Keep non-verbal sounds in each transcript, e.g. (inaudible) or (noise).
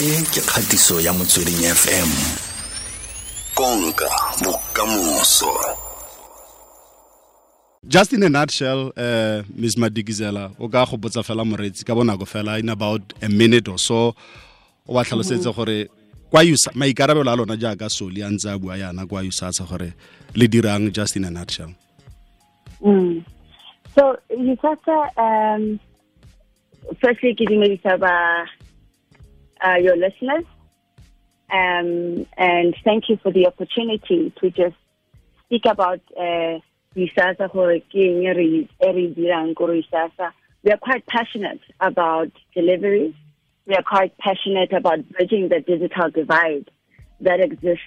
e ke kgatiso ya motsweding fm konka bokamoso. Just in a nutshell uh, ms madikizela o ka go botsa fela moretsi ka bonako fela in about a minute or so. O ba tlhalosetse gore kwa usa maikarabelo a lona jaaka soli a ntse a bua yana kwa usatsa gore le dirang just in a nutshell. Mm. So, usatsa um, firstly, giving me uh, uh, your listeners, um, and thank you for the opportunity to just speak about uh, We are quite passionate about delivery. We are quite passionate about bridging the digital divide that exists.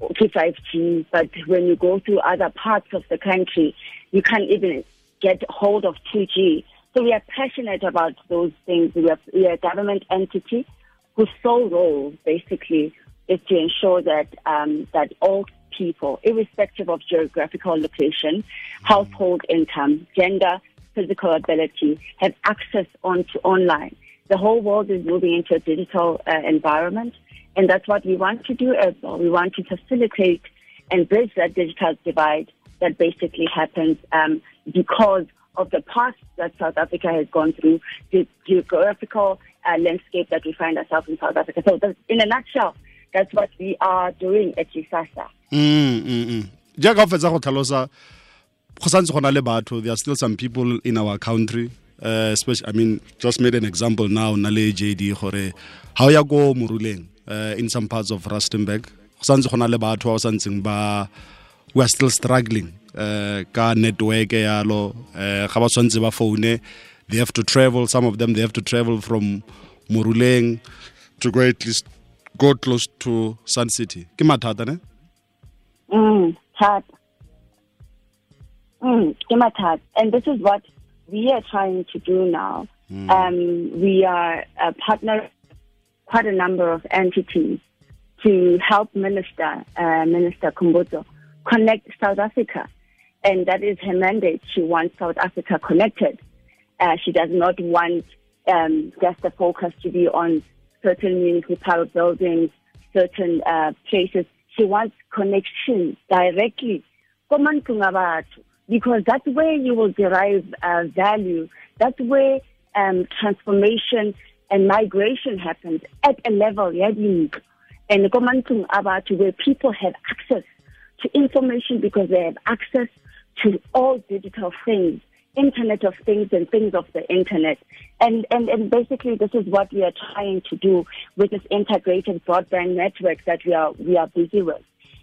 To 5G, but when you go to other parts of the country, you can't even get hold of 2G. So we are passionate about those things. We are, we are a government entity whose sole role, basically, is to ensure that um, that all people, irrespective of geographical location, household income, gender, physical ability, have access onto online. The whole world is moving into a digital uh, environment. And that's what we want to do as well. We want to facilitate and bridge that digital divide that basically happens um, because of the past that South Africa has gone through, the geographical uh, landscape that we find ourselves in South Africa. So, in a nutshell, that's what we are doing at Gisasa. Mm, mm, mm. there are still some people in our country uh, especially i mean just made an example now na le jd gore ha o ya ko uh, in some parts of rustenburg go santse go na le batho ba o santseng ba we are still struggling uh, ka network yalo uh, ga ba tshwanetse ba phone they have to travel some of them they have to travel from moruleng to go at least go close to sun city ke mathata ne Mm, hard. Mm, hard. And this is what we are trying to do now. Mm. Um, we are a partner quite a number of entities to help Minister uh, Minister Khumbudzo connect South Africa, and that is her mandate. She wants South Africa connected. Uh, she does not want um, just the focus to be on certain municipal buildings, certain uh, places. She wants connection directly. Because that's where you will derive uh, value. That's where um, transformation and migration happens at a level dintlo and where people have access to information because they have access to all digital things internet of things and things of the internet and and and basically this is what we are trying to do with this integrated broadband network that we are we are busy with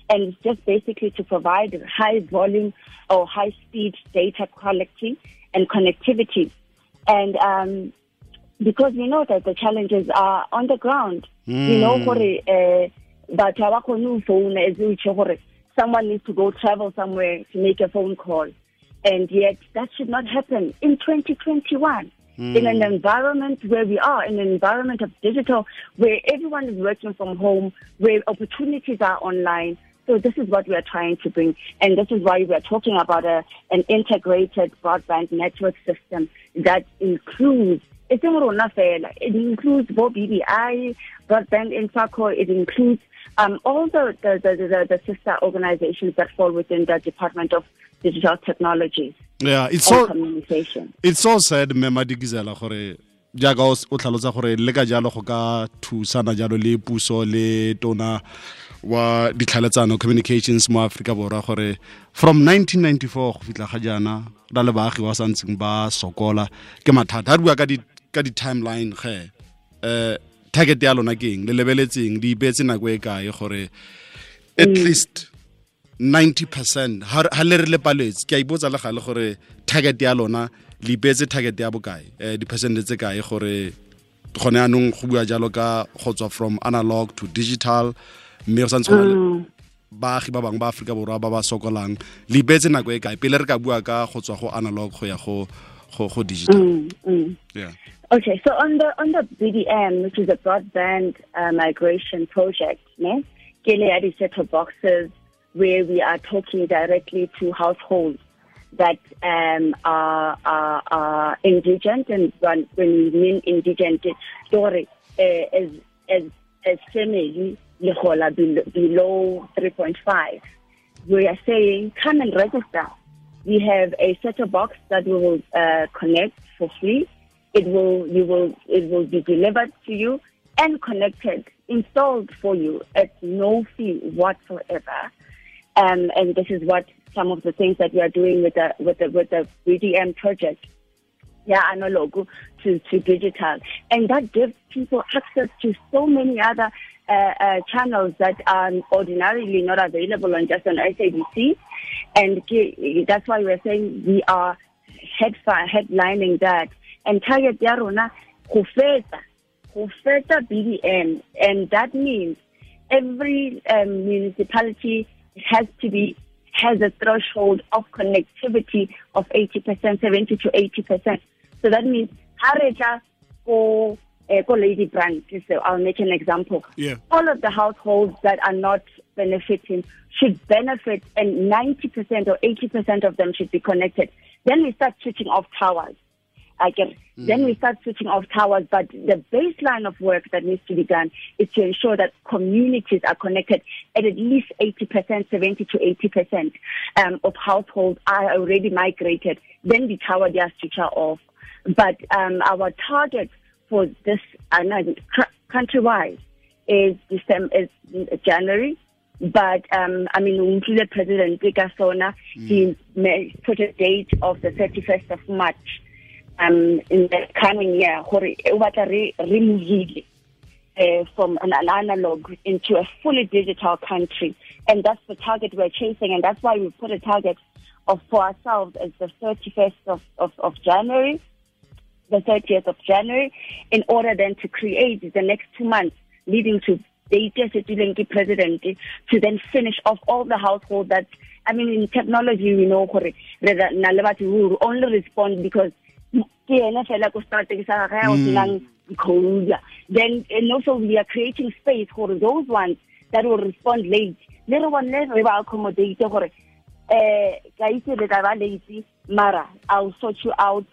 and it's just basically to provide high volume or high speed data quality and connectivity and um, because we know that the challenges are on the ground. Mm. You know, but phone as someone needs to go travel somewhere to make a phone call. And yet that should not happen in 2021. Mm. In an environment where we are, in an environment of digital, where everyone is working from home, where opportunities are online, so this is what we are trying to bring, and this is why we are talking about a, an integrated broadband network system that includes seng rona fela it includes bo BBI broadband infraco it includes um, all the the, the, the, the sister organizations that fall within the Department of Digital Technologies yeah it's so communication. it's so sad me madikizela gore jaaka o tlhalotsa gore le ka jalo go ka thusana jalo le puso le tona wa ditlhaletsano communications mo Africa borwa gore from 1994 go fitla ga jana ra le baagi wa santseng ba sokola ke mathata. A bua ka di ka di-timeline ge uh, target ya lona ke eng? Le lebeletseng di ipeetse nako e kae gore at mm. least 90 percent ha le re le paletse ke a ipotsa le gale gore target ya lona le ipeetse target ya bokae? Um di-percent tse kae gore gone anong go bua jalo ka go tswa from analog to digital mme go santse gona baagi ba bangwe ba aforika borwa ba ba sokolang le ipeetse nako e kae? Pele re ka bua ka go tswa go analog go ya go go digital. Mm, mm. yeah Okay, so on the on the BDM, which is a broadband uh, migration project, ne, set of boxes where we are talking directly to households that um, are, are, are indigent, and when, when we mean indigent, story uh, as as as family below, below 3.5. We are saying come and register. We have a set-top box that we will uh, connect for free. It will you will it will be delivered to you and connected, installed for you at no fee whatsoever. Um, and this is what some of the things that we are doing with the with the with the BDM project. Yeah, analog to, to digital. And that gives people access to so many other uh, uh, channels that are ordinarily not available on just on SABC. And that's why we're saying we are head headlining that. And target yarona go feta, go feta BDM. And that means every um, municipality has to be has a threshold of connectivity of 80%, 70 to 80%. So that means Hareja or uh, Ladybrand, so I'll make an example. Yeah. All of the households that are not benefiting should benefit, and 90% or 80% of them should be connected. Then we start switching off towers. I get. Mm. Then we start switching off towers, but the baseline of work that needs to be done is to ensure that communities are connected at at least 80%, 70 to 80% um, of households are already migrated. Then the tower they are switched off. But um, our target for this uh, countrywide is December, is January. But um, I mean, the President Gasona, mm. he put a date of the 31st of March um, in the coming year. Uh, from an analog into a fully digital country. And that's the target we're chasing. And that's why we put a target of for ourselves as the 31st of, of, of January the 30th of January in order then to create the next two months leading to the Itesetulenki president to then finish off all the household that I mean in technology we know gore we only respond because ke ena fela ko starting sa ga o tlang code then and also we are creating space for those ones that will respond late le re one le re ba accommodate gore eh ka itse le ba late mara i'll sort you out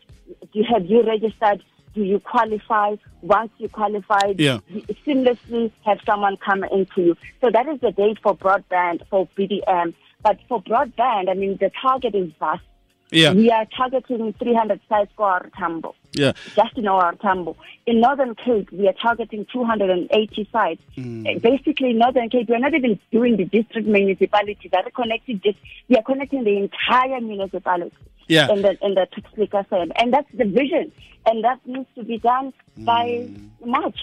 do have you registered? Do you qualify? Once you qualified, yeah. seamlessly have someone come into you. So that is the date for broadband, for BDM. But for broadband, I mean, the target is vast. Yeah. We are targeting 300 sites for OR Tambo. Yeah. Just in OR Tambo. In Northern Cape, we are targeting 280 sites. Mm. Basically, Northern Cape, we're not even doing the district municipalities that are connected. Just we are connecting the entire municipality yeah. in the in the. And that's the vision. And that needs to be done by mm. March.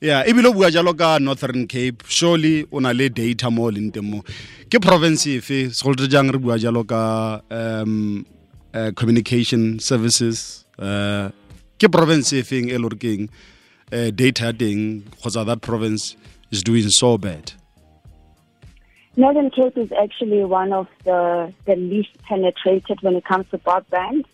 Yeah ebile o bua jalo ka northern cape. Surely o na le data mo leng teng mo. Ke province efe segolo jang re bua jalo ka um uh, communication services? Uh, ke province efeng e le keng uh, data teng kgotsa that province is doing so bad? Northern Cape is actually one of the, the least penetrated when it comes to broadband.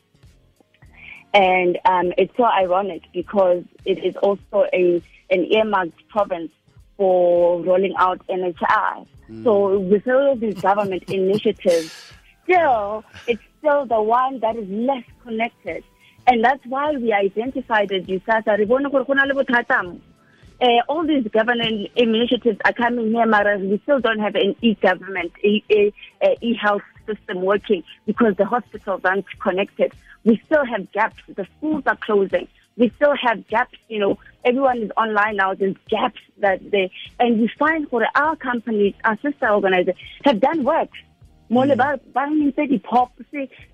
And um, it's so ironic because it is also a an earmarked province for rolling out NHI. Mm. So with all of these government (laughs) initiatives, still, it's still the one that is less connected. And that's why we identified as USAASA uh, all these government initiatives are coming here, Mara. We still don't have an e-government, e-health system working because the hospitals aren't connected. We still have gaps. The schools are closing. We still have gaps. You know, everyone is online now. There's gaps that they, and we find for our companies, our sister organizations have done work. Mm.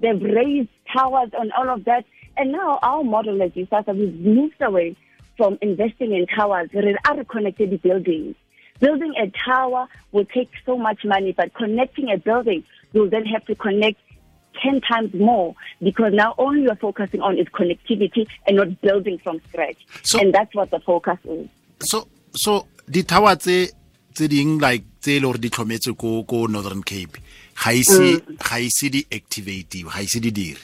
They've raised towers and all of that. And now our model, as you said, we've moved away from investing in towers, there are connected buildings. Building a tower will take so much money, but connecting a building, you'll then have to connect 10 times more because now all you're focusing on is connectivity and not building from scratch. So, and that's what the focus is. So, so the tower tse tse ding like tse le gore di tlhometse ko ko Northern Cape ga ise mm. ga ise di activate ga ise di dire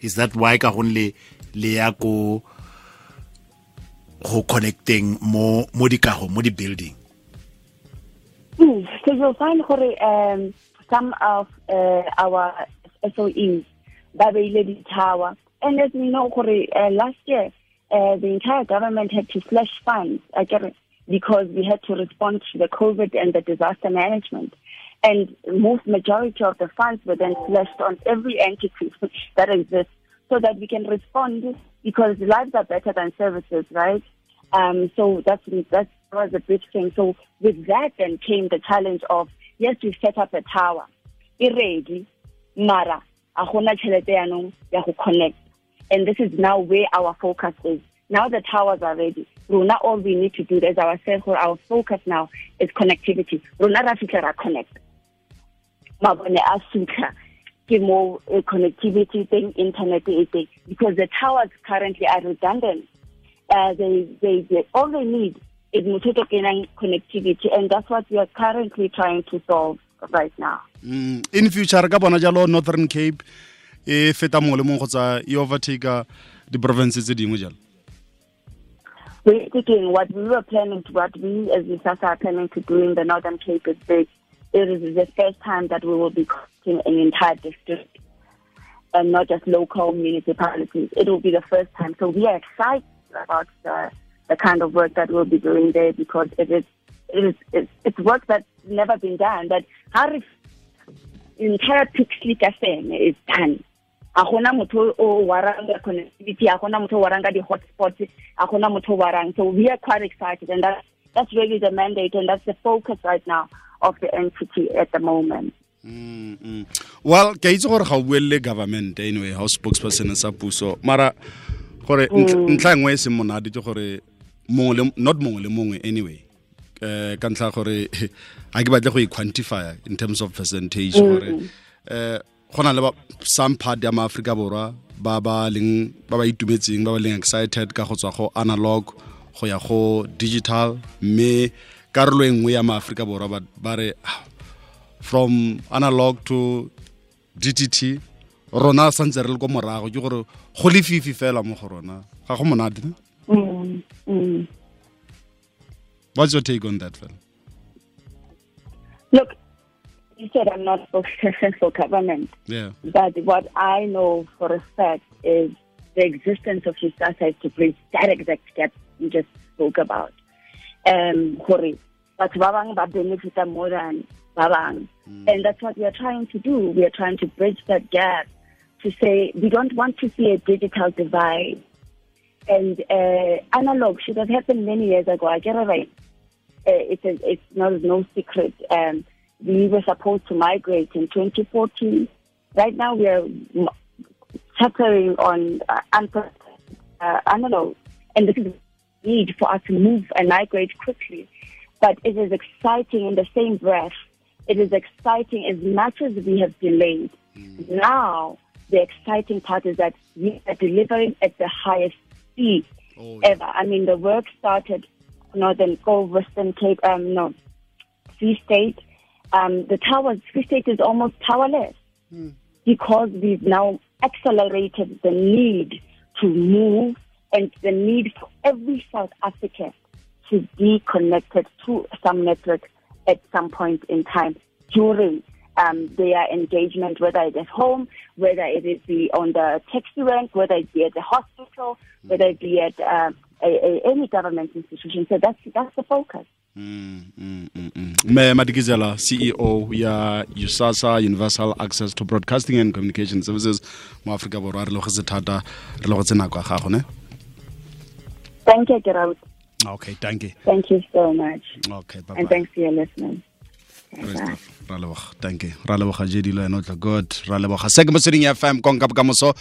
is that why ka gonne le ya ko go connecting mo mo dikago mo di building mm, so you'll find gore um some of uh, our SOEs ba beile di-tower. And as we know gore uh, last year uh, the entire government had to slash funds akere because we had to respond to the covid and the disaster management. And most majority of the funds were then slashed on every entity (laughs) that exists so that we can respond because lives are better than services right? Um, so that's that was a big thing. So with that then came the challenge of yes we set up a tower e mara yaanong ya connect. And this is now where our focus is. Now the towers are ready. Rona all we need to do is our our focus now is connectivity. Rona ra fitlhe ra connect. Mabone a sutlha ke mo uh, connectivity thing internet e teng because the towers currently are redundant uh, they, they, they all they need is motho kenang connectivity and that's what we are currently trying to solve right now mm. in future ka bona jalo northern cape e feta mongwe le mongwe kgotsa e overtake di-province tse dingwe jalo we're thinking what we were planning to, what we as USAASA are planning to do in the Northern Cape is big. It is the first time that we will be connecting an entire district and not just local municipalities. It will be the first time. So we are excited about the, the kind of work that we'll be doing there because it is it is it's, it's work that's never been done. That Harif entire Pixley FM is done. a gona motho o warang ka connectivity a gona motho o warang ka di-hotspots a gona motho o warang so we are quite excited and that, that's really the mandate and that's the focus right now of the entity at the moment Mm -hmm. well ke itse gore ga o buelele government anyway ga o spokesperson sa puso mara gore mm. ntlha nngwe e seng monate ke gore not mongwe le mongwe anyway eh ka ntlha gore ga ke batle go e quantify in terms of percentage gore eh go na le some part ya maaforika borwa ba ba leng ba ba itumetseng ba ba leng excited ka go tswa go analog go ya go digital mme karolo nngwe ya maaforika borwa ba re ah, from analog to dtt rona santse re le ko morago ke gore go le fifi fela mo go rona ga go monate mm, mm. what's your take on that fela look you said I'm not spokesperson (laughs) for government. Yeah. But what I know for a fact is the existence of USAASA is to bridge that exact gap you just spoke about. Um, but babang ba benefit more than babang. Mm. And that's what we are trying to do. We are trying to bridge that gap to say we don't want to see a digital divide. And uh, analog should have happened many years ago. I get it right. Uh, it's, a, it's not no secret. Um, we were supposed to migrate in 2014. Right now, we are suffering on uh, uh, analog, and this is need for us to move and migrate quickly. But it is exciting in the same breath. It is exciting as much as we have delayed. Mm. Now, the exciting part is that we are delivering at the highest speed oh, yeah. ever. I mean, the work started Northern Go Western Cape, um, no, Free State, um, the towers, Free State is almost powerless mm. because we've now accelerated the need to move and the need for every South African to be connected to some network at some point in time during um, their engagement, whether it is at home, whether it is be on the taxi rank, whether it be at the hospital, whether it be at uh, a, a, any government institution. So that's that's the focus. Mm, mm, mm, mm. madikizela ceo ya usasa universal access to broadcasting and communication services mo aforika borwa re logetse thata re logetse nako ya gago ne thank you Gerald. okay thank you. Thank you so much. Okay bye and thanks for your listening. Ra leboga thank you ra leboga jedilo ene o tla good. Ra leboga se ke mo seding fm konka bokamoso